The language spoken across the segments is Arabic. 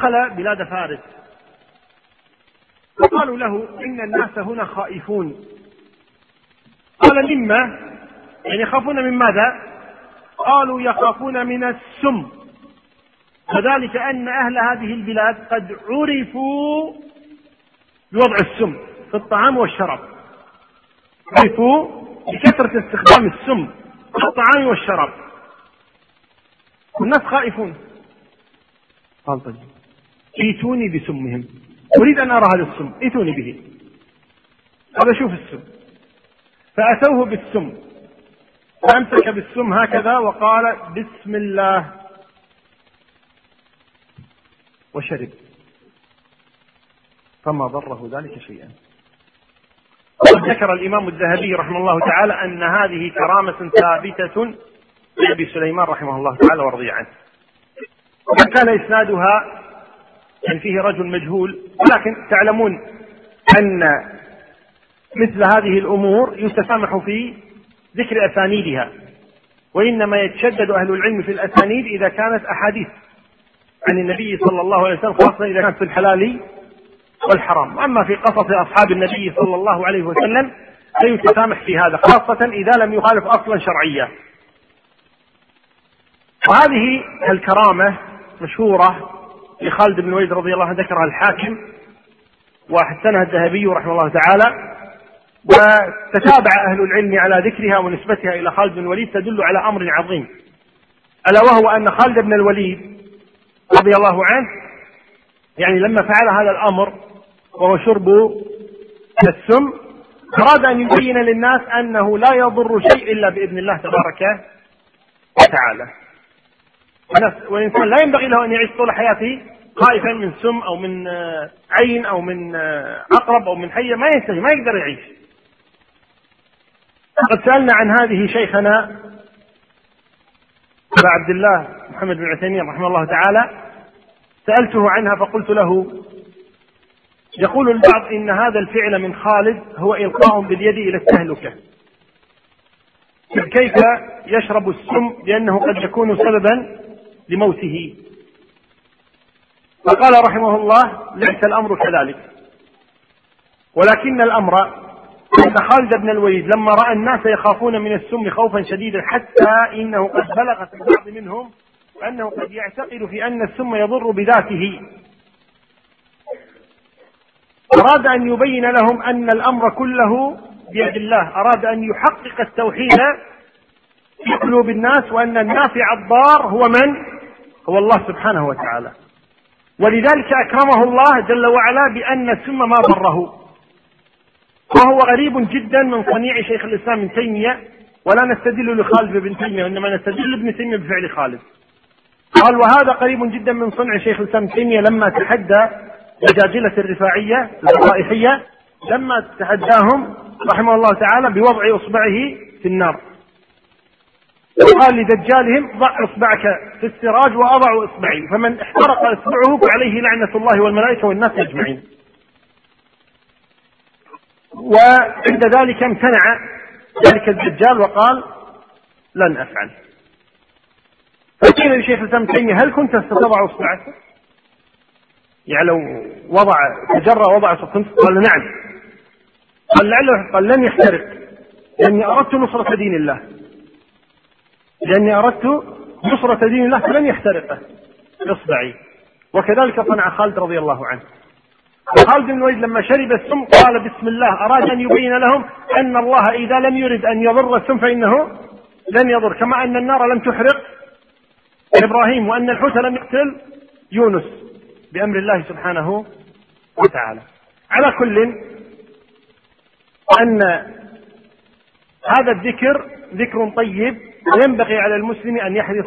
دخل بلاد فارس. فقالوا له إن الناس هنا خائفون. قال مما؟ يعني يخافون من ماذا؟ قالوا يخافون من السم. وذلك أن أهل هذه البلاد قد عرفوا بوضع السم في الطعام والشراب. عرفوا بكثرة استخدام السم في الطعام والشراب. والناس خائفون. قال طيب. ائتوني بسمهم. أريد أن أرى هذا السم. ائتوني به. أبى أشوف السم. فأتوه بالسم. فأمسك بالسم هكذا وقال بسم الله. وشرب. فما ضره ذلك شيئا. وقد ذكر الإمام الذهبي رحمه الله تعالى أن هذه كرامة ثابتة لأبي سليمان رحمه الله تعالى ورضي عنه. وإن كان إسنادها يعني فيه رجل مجهول. ولكن تعلمون أن مثل هذه الأمور يتسامح في ذكر أسانيدها وإنما يتشدد أهل العلم في الأسانيد إذا كانت أحاديث عن النبي صلى الله عليه وسلم خاصة إذا كانت في الحلال والحرام. أما في قصص أصحاب النبي صلى الله عليه وسلم فيتسامح في هذا خاصة إذا لم يخالف أصلا شرعيا. وهذه الكرامة مشهورة لخالد بن الوليد رضي الله عنه ذكرها الحاكم وحسنها الذهبي رحمه الله تعالى وتتابع أهل العلم على ذكرها ونسبتها إلى خالد بن الوليد تدل على أمر عظيم ألا وهو أن خالد بن الوليد رضي الله عنه يعني لما فعل هذا الأمر وهو شرب السم أراد أن يبين للناس أنه لا يضر شيء إلا بإذن الله تبارك وتعالى. والإنسان لا ينبغي له أن يعيش طول حياته خائفا من سم أو من عين أو من عقرب أو من حية ما ينتهي ما يقدر يعيش. قد سألنا عن هذه شيخنا أبا عبد الله محمد بن عثيمين رحمه الله تعالى سألته عنها فقلت له يقول البعض إن هذا الفعل من خالد هو إلقاء باليد إلى التهلكة. كيف يشرب السم لأنه قد يكون سببا لموته. فقال رحمه الله ليس الأمر كذلك. ولكن الأمر أن خالد بن الوليد لما رأى الناس يخافون من السم خوفا شديدا حتى إنه قد بلغ في البعض منهم أنه قد يعتقد في أن السم يضر بذاته. أراد أن يبين لهم أن الأمر كله بيد الله. أراد أن يحقق التوحيد في قلوب الناس وأن النافع الضار هو من؟ هو الله سبحانه وتعالى. ولذلك أكرمه الله جل وعلا بأن السم ما ضره وهو غريب جدا من صنيع شيخ الإسلام ابن تيمية ولا نستدل لخالد بن تيمية وإنما نستدل ابن تيمية بفعل خالد. قال وهذا قريب جدا من صنع شيخ الإسلام ابن تيمية لما تحدى دجاجلة الرفاعية الطائفية لما تحداهم رحمه الله تعالى بوضع إصبعه في النار. وقال لدجالهم ضع اصبعك في السراج واضع اصبعي فمن احترق اصبعه فعليه لعنة الله والملائكة والناس أجمعين. وعند ذلك امتنع ذلك الدجال وقال لن أفعل. فقيل لشيخ الإسلام تيمية هل كنت ستضع اصبعك؟ يعني لو وضع تجرى وضع كنت قال نعم. قال لعله قال لن يحترق لأني أردت نصرة دين الله. لأني أردت نصرة دين الله فلن يحترقه إصبعي. وكذلك صنع خالد رضي الله عنه. خالد بن الوليد لما شرب السم قال بسم الله أراد أن يبين لهم أن الله إذا لم يرد أن يضر السم فإنه لن يضر كما أن النار لم تحرق. إبراهيم وأن الحوت لم يقتل يونس بأمر الله سبحانه وتعالى. على كل أن هذا الذكر ذكر طيب وينبغي على المسلم أن يحرص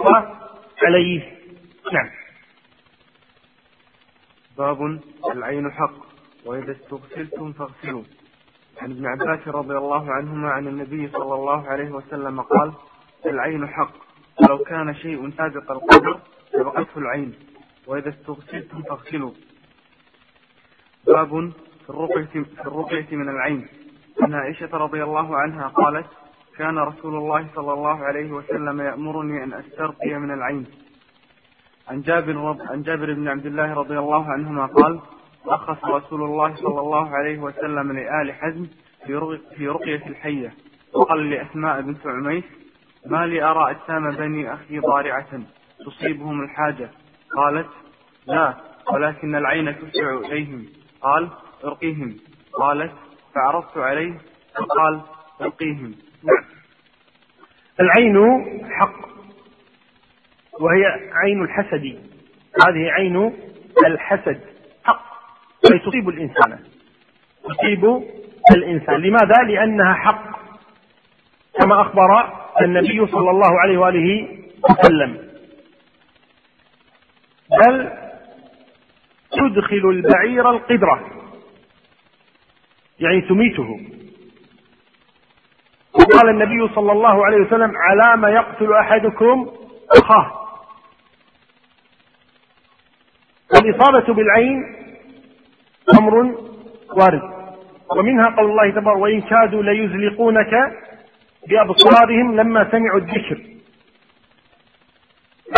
عليه. نعم. باب العين حق وإذا استغسلتم فاغسلوا. عن ابن عباس رضي الله عنهما عن النبي صلى الله عليه وسلم قال العين حق ولو كان شيء سابق القدر سبقته العين وإذا استغسلتم فاغسلوا. باب في الرقية, في الرقية من العين. عن عائشة رضي الله عنها قالت كان رسول الله صلى الله عليه وسلم يأمرني أن أسترقي من العين. عن جابر عن جابر بن عبد الله رضي الله عنهما قال رخص رسول الله صلى الله عليه وسلم لآل حزم في رقية الحية. وقال لأسماء بنت عميس ما لي أرى أجسام بني أخي ضارعة تصيبهم الحاجة. قالت لا ولكن العين تسع إليهم. قال ارقيهم. قالت فعرضت عليه. فقال ارقيهم. العين حق وهي عين الحسد. هذه عين الحسد حق. أي تصيب الإنسان. تصيب الإنسان. لماذا؟ لأنها حق. كما أخبر النبي صلى الله عليه وآله وسلم. بل تدخل البعير القدرة. يعني تميته وقال النبي صلى الله عليه وسلم على ما يقتل أحدكم أخاه. الإصابة بالعين أمر وارد. ومنها قول الله تبارك وإن كادوا ليزلقونك بأبصارهم لما سمعوا الذكر.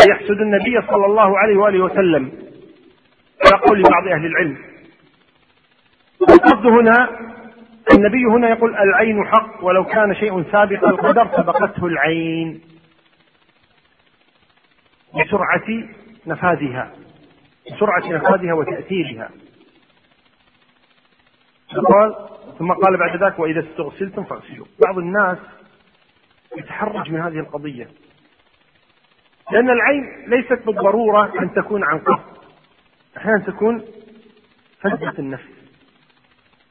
يحسد النبي صلى الله عليه وآله وسلم على قول بعض أهل العلم. القصد هنا النبي هنا يقول العين حق ولو كان شيء سابق القدر سبقته العين. بسرعة نفاذها بسرعة نفاذها وتأثيرها. قال ثم قال بعد ذلك وإذا استغسلتم فاغسلوا. بعض الناس يتحرج من هذه القضية. لأن العين ليست بالضرورة أن تكون عن قصد. أحيانا تكون فزة النفس.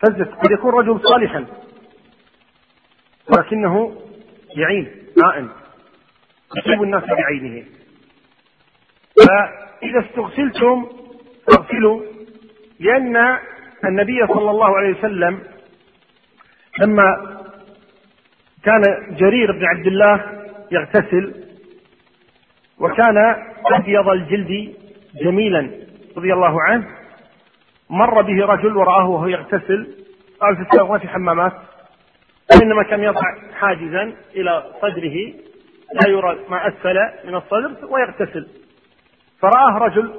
فزة قد يكون رجل صالحا. ولكنه يعين نائم يصيب الناس بعينه. فإذا استغسلتم فاغسلوا لأن النبي صلى الله عليه وسلم لما كان جرير بن عبد الله يغتسل وكان أبيض الجلد جميلا رضي الله عنه مر به رجل ورآه وهو يغتسل. قال في السابق ما في حمامات وإنما كان يضع حاجزا إلى صدره لا يرى ما أسفل من الصدر ويغتسل. فرآه رجل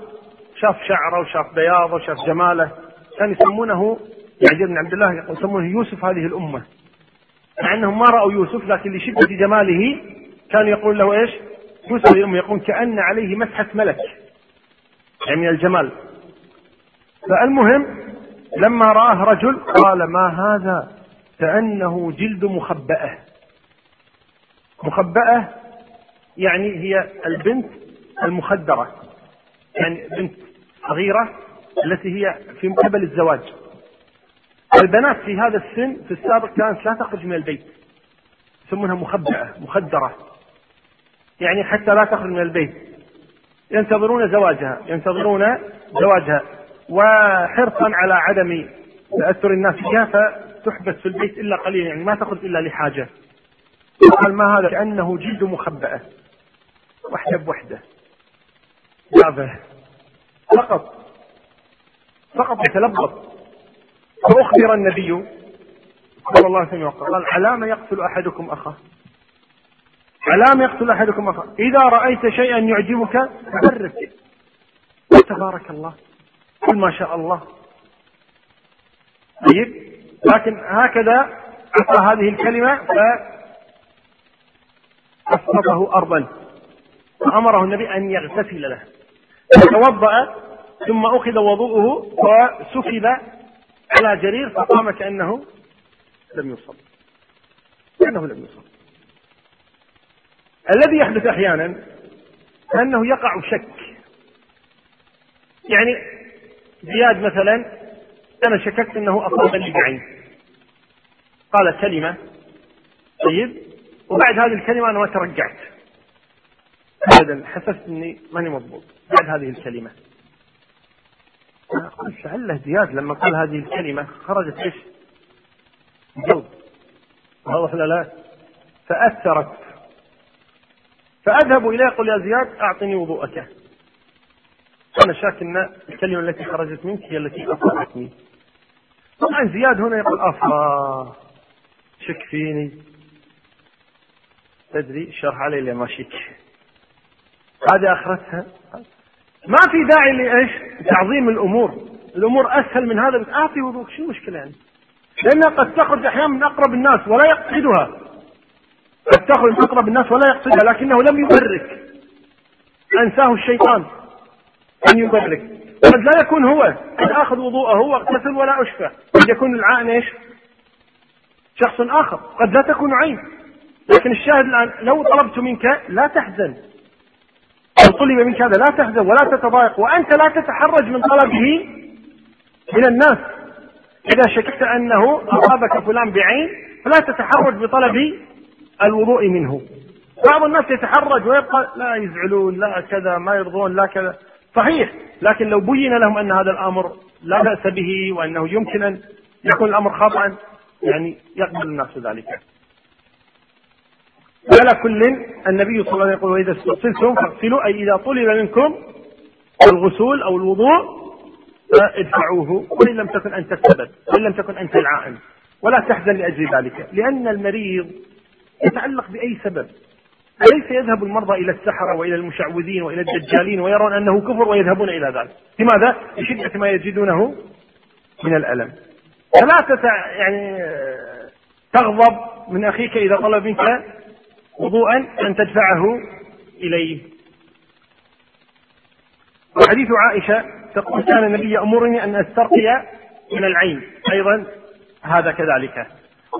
شاف شعره وشاف بياضه وشاف جماله. كان يسمونه يعني بن عبد الله يسمونه يوسف هذه الأمة. مع أنهم ما رأوا يوسف لكن لشدة جماله كان يقول له إيش؟ يوسف الأمة يقول كأن عليه مسحة ملك. يعني من الجمال. فالمهم لما رآه رجل قال ما هذا؟ كأنه جلد مخبأة. مخبأة يعني هي البنت المخدرة يعني بنت صغيرة التي هي في قبل الزواج. البنات في هذا السن في السابق كانت لا تخرج من البيت يسمونها مخبأة مخدرة. يعني حتى لا تخرج من البيت. ينتظرون زواجها ينتظرون زواجها. وحرصا على عدم تأثر الناس بها فتحبس في البيت إلا قليلا يعني ما تخرج إلا لحاجة. قال ما هذا؟ كأنه جلد مخبأة. وحدة بوحدة. جابه. فقط. فقط يتلبط. فأخبر النبي صلى الله عليه وسلم قال على ما يقتل أحدكم أخاه. على ما يقتل أحدكم أخاه. إذا رأيت شيئا يعجبك فبرك. تبارك الله. قل ما شاء الله. طيب لكن هكذا أعطى هذه الكلمة فأسقطه أرضا. فأمره النبي أن يغتسل له. فتوضأ ثم أخذ وضوءه وسكب على جرير فقام كأنه لم يصب. كأنه لم يصب. الذي يحدث أحيانا أنه يقع شك. يعني زياد مثلا أنا شككت أنه أصابني بعين قال كلمة. طيب. وبعد هذه الكلمة أنا ما ترجعت. أبدا حسست أني ماني مضبوط. بعد هذه الكلمة. قلت لعله زياد لما قال هذه الكلمة خرجت إيش؟ جلد واضح ولا لا؟ فأثرت. فأذهب إليه أقول يا زياد أعطني وضوءك. أنا شاك أن الكلمة التي خرجت منك هي التي أصابتني طبعا زياد هنا يقول أفا شك فيني. تدري شرح علي اللي ما شك. هذه آخرتها. ما في داعي لإيش؟ تعظيم الأمور. الأمور أسهل من هذا أعطي وضوء شو المشكلة يعني؟ لأنها قد تخرج أحيانا من أقرب الناس ولا يقصدها. قد تخرج من أقرب الناس ولا يقصدها لكنه لم يبرك. أنساه الشيطان. أن يبرك قد لا يكون هو قد آخذ وضوءه واغتسل ولا اشفى قد يكون العائن إيش؟ شخص آخر. قد لا تكون عين. لكن الشاهد الآن لو طلبت منك لا تحزن. لو طلب منك هذا لا تحزن ولا تتضايق وأنت لا تتحرج من طلبه من الناس. إذا شككت أنه أصابك فلان بعين فلا تتحرج بطلب الوضوء منه. بعض الناس يتحرج ويبقى لا يزعلون لا كذا ما يرضون لا كذا. صحيح. لكن لو بين لهم أن هذا الأمر لا بأس به وأنه يمكن أن يكون الأمر خطا يعني يقبل الناس ذلك. على كل النبي صلى الله عليه وسلم يقول وإذا استغسلتم فاغسلوا أي إذا طلب منكم الغسول أو الوضوء فادفعوه وإن لم تكن انت السبب وإن لم تكن أنت العائن. ولا تحزن لأجل ذلك لأن المريض يتعلق بأي سبب. أليس يذهب المرضى إلى السحرة وإلى المشعوذين وإلى الدجالين ويرون أنه كفر ويذهبون إلى ذلك؟ لماذا؟ لشدة ما يجدونه من الألم. فلا تتع... يعني تغضب من أخيك إذا طلب منك وضوءا أن تدفعه إليه. وحديث عائشة تقول كان النبي يأمرني أن أسترقي من العين. أيضا هذا كذلك.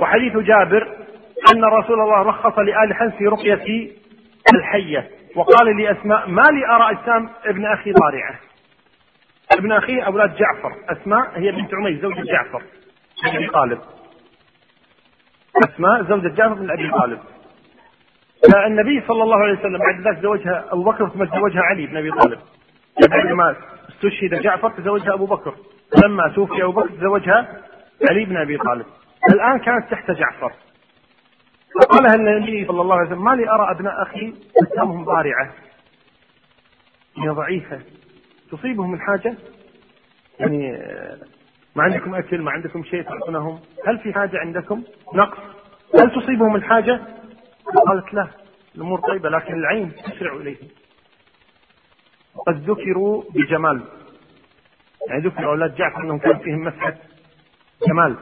وحديث جابر أن رسول الله رخص لآل حنس في رقية الحية وقال لأسماء ما لي أرى أجسام ابن أخي ضارعة. ابن أخي أولاد جعفر أسماء هي بنت عميس زوجة جعفر بن أبي طالب. أسماء زوجة جعفر بن أبي طالب. فالنبي صلى الله عليه وسلم بعد ذلك زوجها أبو بكر ثم تزوجها علي بن أبي طالب. بعد ما استشهد جعفر تزوجها أبو بكر. لما توفي أبو بكر تزوجها علي بن أبي طالب. الآن كانت تحت جعفر. فقالها النبي صلى الله عليه وسلم ما لي أرى أبناء أخي أجسامهم ضارعة. هي ضعيفة. تصيبهم الحاجة يعني ما عندكم أكل ما عندكم شيء تعطونهم هل في حاجة عندكم؟ نقص. هل تصيبهم الحاجة قالت لا الأمور طيبة لكن العين تسرع إليهم. قد ذكروا بجمال. يعني ذكر أولاد جعفر أنهم كان فيهم مسحة جمال.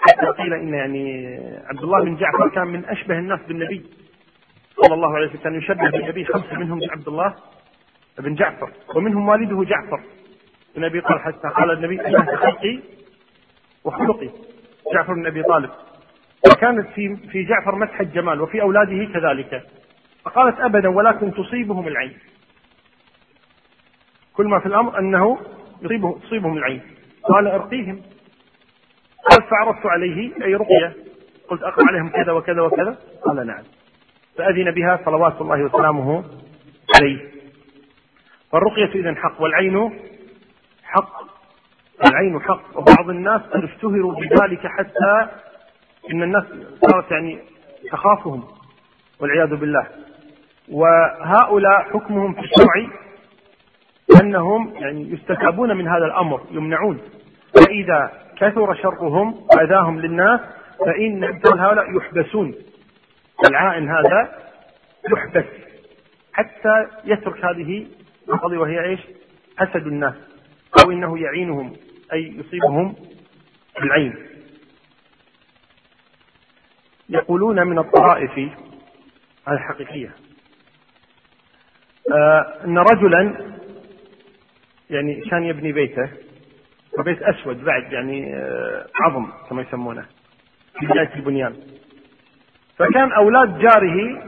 حتى قيل إن يعني عبد الله بن جعفر كان من أشبه الناس بالنبي. صلى الله عليه وسلم كان يشبه بالنبي. خمسه منهم عبد الله بن جعفر. ومنهم والده جعفر. بن أبي طالب حتى قال النبي أنت خلقي وخلقي. جعفر بن أبي طالب. وكانت في في جعفر مسحه جمال وفي أولاده كذلك. فقالت أبدا ولكن تصيبهم العين. كل ما في الأمر أنه يصيبهم تصيبهم العين. قال أرقيهم. قال فعرضت عليه أي رقية؟ قلت أقرأ عليهم كذا وكذا وكذا؟ قال نعم. فأذن بها صلوات الله وسلامه عليه. فالرقية إذا حق والعين حق. العين حق. وبعض الناس قد اشتهروا بذلك حتى إن الناس صارت يعني تخافهم والعياذ بالله. وهؤلاء حكمهم في الشرع أنهم يعني يستتابون من هذا الأمر يمنعون. فإذا كثر شرهم وأذاهم للناس فإن مثل هؤلاء يحبسون. العائن هذا يحبس. حتى يترك هذه القضية وهي إيش؟ حسد الناس. أو إنه يعينهم أي يصيبهم بالعين. يقولون من الطرائف الحقيقية. آه أن رجلا يعني كان يبني بيته وبيت أسود بعد يعني آه، عظم كما يسمونه في بداية البنيان. فكان أولاد جاره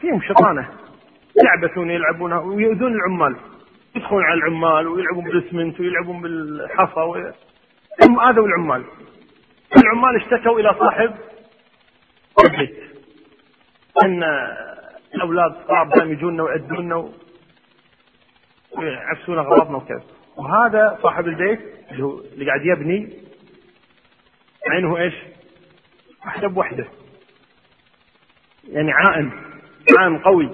فيهم شطانه يعبثون يلعبون ويؤذون العمال. يدخلون على العمال ويلعبون بالاسمنت ويلعبون بالحصى. ثم آذوا العمال. العمال اشتكوا إلى صاحب البيت. إن الأولاد صعب دائما يجونا ويعدونا ويعفسون أغراضنا وكذا. وهذا صاحب البيت اللي هو اللي قاعد يبني عينه إيش؟ واحدة بوحدة يعني عائن عائن قوي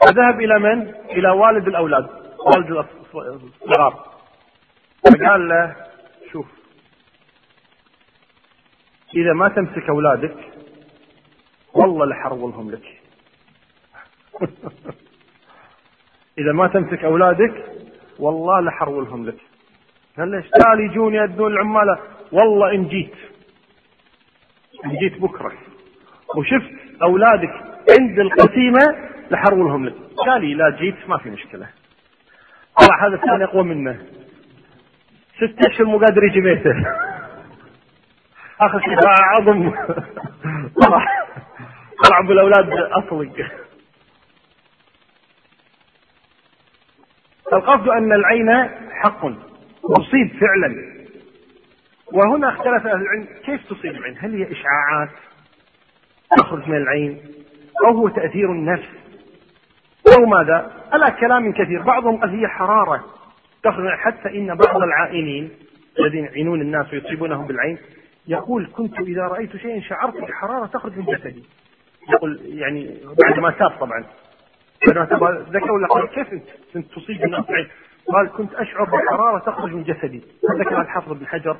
فذهب إلى من؟ إلى والد الأولاد والد الصغار فقال له شوف إذا ما تمسك أولادك والله لحرولهم لك إذا ما تمسك أولادك والله لحرولهم لك. قال ليش تعال يجون يدون العمالة والله إن جيت إن جيت بكرة. وشفت أولادك عند القسيمة لحرولهم لك. قال لي لا جيت ما في مشكلة. طلع هذا الثاني أقوى منه. ست أشهر مو قادر يجي بيته. آخر شيء عظم طلع طلع بالأولاد أصلق القصد أن العين حق. تصيب فعلا. وهنا اختلف أهل العلم. كيف تصيب العين؟ هل هي إشعاعات؟ تخرج من العين؟ أو هو تأثير النفس؟ أو ماذا؟ على كلام كثير. بعضهم قال هي حرارة تخرج. حتى إن بعض العائنين الذين يعينون الناس ويصيبونهم بالعين يقول كنت إذا رأيت شيئا شعرت بحرارة تخرج من جسدي. يقول يعني بعد ما تاب طبعا. تاب ذكر ولا قال كيف انت تصيب الناس قال كنت أشعر بحرارة تخرج من جسدي. ذكر الحافظ بن حجر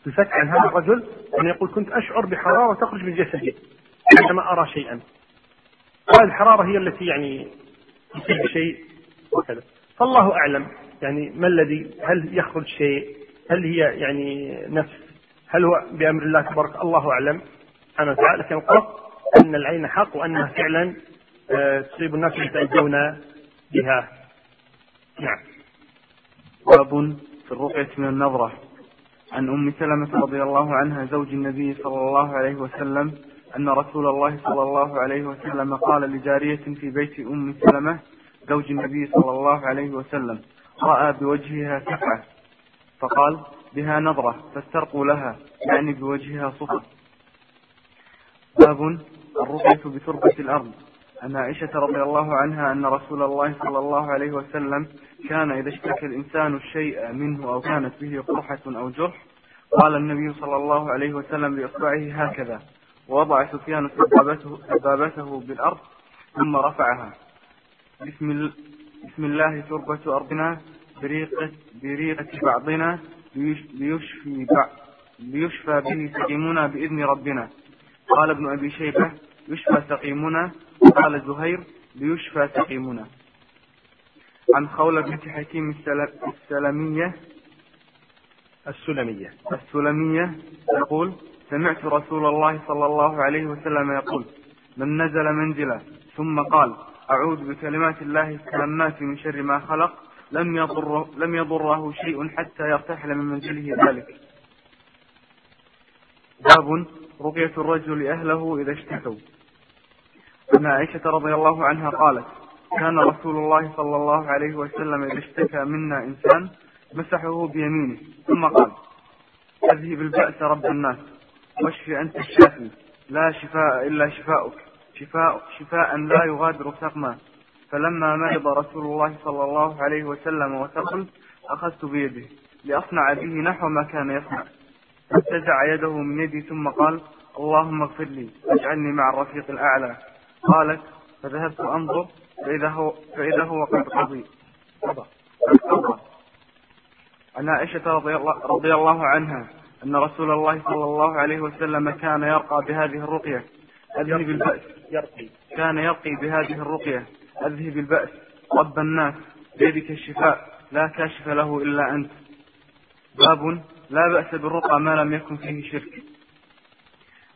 في الفتح عن هذا الرجل أن يقول كنت أشعر بحرارة تخرج من جسدي عندما أرى شيئا. هذه الحرارة هي التي يعني تصيب شيء وكذا. فالله أعلم يعني ما الذي هل يخرج شيء؟ هل هي يعني نفس؟ هل هو بأمر الله تبارك الله أعلم. سبحانه وتعالى لكن القصد أن العين حق وأنها فعلا تصيب الناس يتأذون بها. نعم. باب في الرقية من النظرة. عن أم سلمة رضي الله عنها زوج النبي صلى الله عليه وسلم أن رسول الله صلى الله عليه وسلم قال لجارية في بيت أم سلمة زوج النبي صلى الله عليه وسلم رأى بوجهها سفعة فقال بها نظرة فاسترقوا لها يعني بوجهها صفة باب الرقية بتربة الأرض. عن عائشة رضي الله عنها أن رسول الله صلى الله عليه وسلم كان إذا اشتكى الإنسان الشيء منه أو كانت به قرحة أو جرح قال النبي صلى الله عليه وسلم بإصبعه هكذا ووضع سفيان سبابته, سبابته بالأرض ثم رفعها. بسم, بسم الله تربة أرضنا بريقة, بريقة بعضنا ليشفي, ليشفى به سقيمنا بإذن ربنا. قال ابن أبي شيبة يشفى سقيمنا قال زهير ليشفى سقيمنا عن خولة بنت حكيم السلمية السلمية. السلمية يقول سمعت رسول الله صلى الله عليه وسلم يقول من نزل منزلا ثم قال أعوذ بكلمات الله التامات من شر ما خلق لم يضره, لم يضره شيء حتى يرتحل من منزله ذلك. باب رقية الرجل أهله إذا اشتكوا. أن عائشة رضي الله عنها قالت كان رسول الله صلى الله عليه وسلم إذا اشتكى منا إنسان مسحه بيمينه ثم قال أذهب البأس رب الناس واشف أنت الشافي لا شفاء إلا شفاؤك شفاء, شفاء لا يغادر سقما. فلما مرض رسول الله صلى الله عليه وسلم وثقل أخذت بيده لأصنع به نحو ما كان يصنع. فانتزع يده من يدي ثم قال اللهم اغفر لي واجعلني مع الرفيق الأعلى. قالت فذهبت أنظر فإذا هو, فإذا هو قد قضي. قضى. عن عائشة رضي الله, رضي الله عنها أن رسول الله صلى الله عليه وسلم كان يرقى بهذه الرقية. أذهب البأس. يرقي. كان يرقي بهذه الرقية. أذهب البأس. رب الناس بيدك الشفاء. لا كاشف له إلا أنت. باب. لا بأس بالرقى ما لم يكن فيه شرك.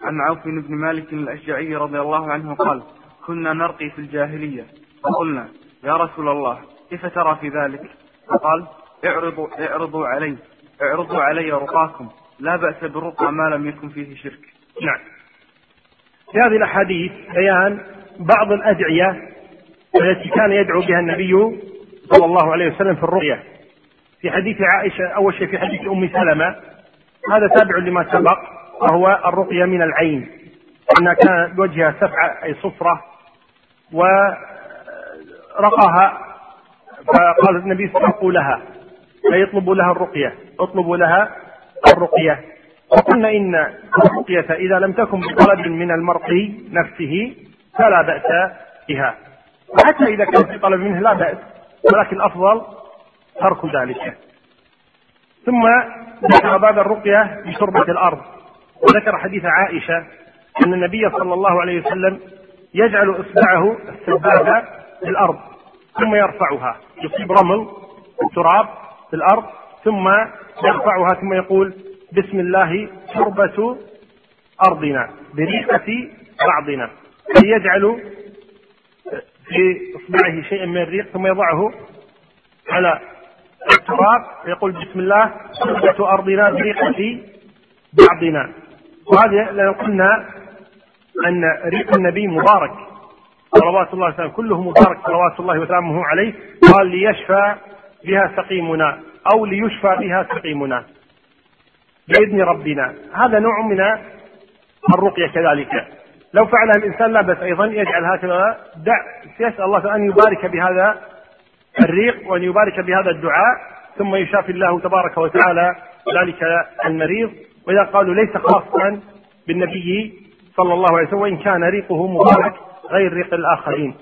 عن عوف بن مالك الأشجعي رضي الله عنه قال كنا نرقي في الجاهلية. فقلنا يا رسول الله كيف ترى في ذلك؟ فقال اعرضوا, اعرضوا علي اعرضوا علي رقاكم. لا بأس بالرقى ما لم يكن فيه شرك. نعم. في هذه الأحاديث بيان بعض الأدعية التي كان يدعو بها النبي صلى الله عليه وسلم في الرقية. في حديث عائشة أول شيء في حديث أم سلمة هذا تابع لما سبق وهو الرقية من العين. أنها كان بوجهها سفعة أي صفرة ورقاها فقال النبي استرقوا لها فيطلبوا لها الرقية اطلبوا لها الرقية. وقلنا إن الرقية إذا لم تكن بطلب من المرقي نفسه فلا بأس بها. وحتى إذا كان في طلب منه لا بأس ولكن الأفضل ترك ذلك. ثم ذكر باب الرقية بشربة الأرض وذكر حديث عائشة أن النبي صلى الله عليه وسلم يجعل إصبعه السبابة في الأرض ثم يرفعها. يصيب رمل تراب في الأرض ثم يرفعها ثم يقول بسم الله تربة أرضنا بريقة بعضنا. يجعل في إصبعه شيئا من الريق ثم يضعه على التراب يقول بسم الله تربة أرضنا بريقة بعضنا. وهذا لو قلنا أن ريق النبي مبارك. صلوات الله وسلامه. كله مبارك. صلوات الله وسلامه عليه. قال ليشفى بها سقيمنا أو ليشفى بها سقيمنا. بإذن ربنا. هذا نوع من الرقية كذلك. لو فعلها الإنسان لا بأس أيضا. يجعل هكذا دع يسأل الله أن يبارك بهذا الريق وأن يبارك بهذا الدعاء. ثم يشافي الله تبارك وتعالى ذلك المريض. وإذا قالوا ليس خاصا بالنبي صلى الله عليه وسلم وإن كان ريقه مبارك غير ريق الآخرين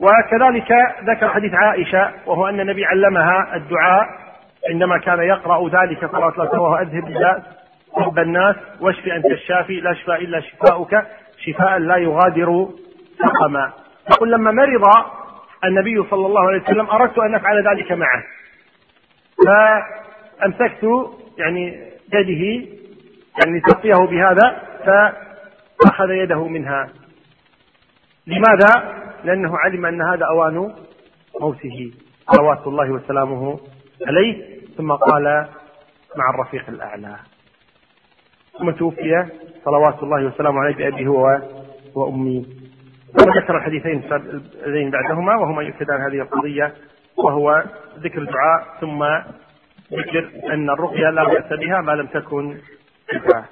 وكذلك ذكر حديث عائشة وهو أن النبي علمها الدعاء عندما كان يقرأ ذلك صلى الله عليه وسلم أذهب الباس رب الناس واشف أنت الشافي لا شفاء إلا شفاؤك شفاء لا يغادر سقما يقول لما مرض النبي صلى الله عليه وسلم أردت أن أفعل ذلك معه فأمسكت يعني يده يعني تغطيه بهذا فأخذ يده منها. لماذا؟ لأنه علم أن هذا أوان موته. صلوات الله وسلامه عليه. ثم قال مع الرفيق الأعلى. ثم توفي صلوات الله وسلامه عليه بأبيه هو وأمي. ثم ذكر الحديثين اللذين بعدهما وهما يؤكدان هذه القضية وهو ذكر الدعاء ثم ذكر أن الرقية لا بأس بها ما لم تكن شفاء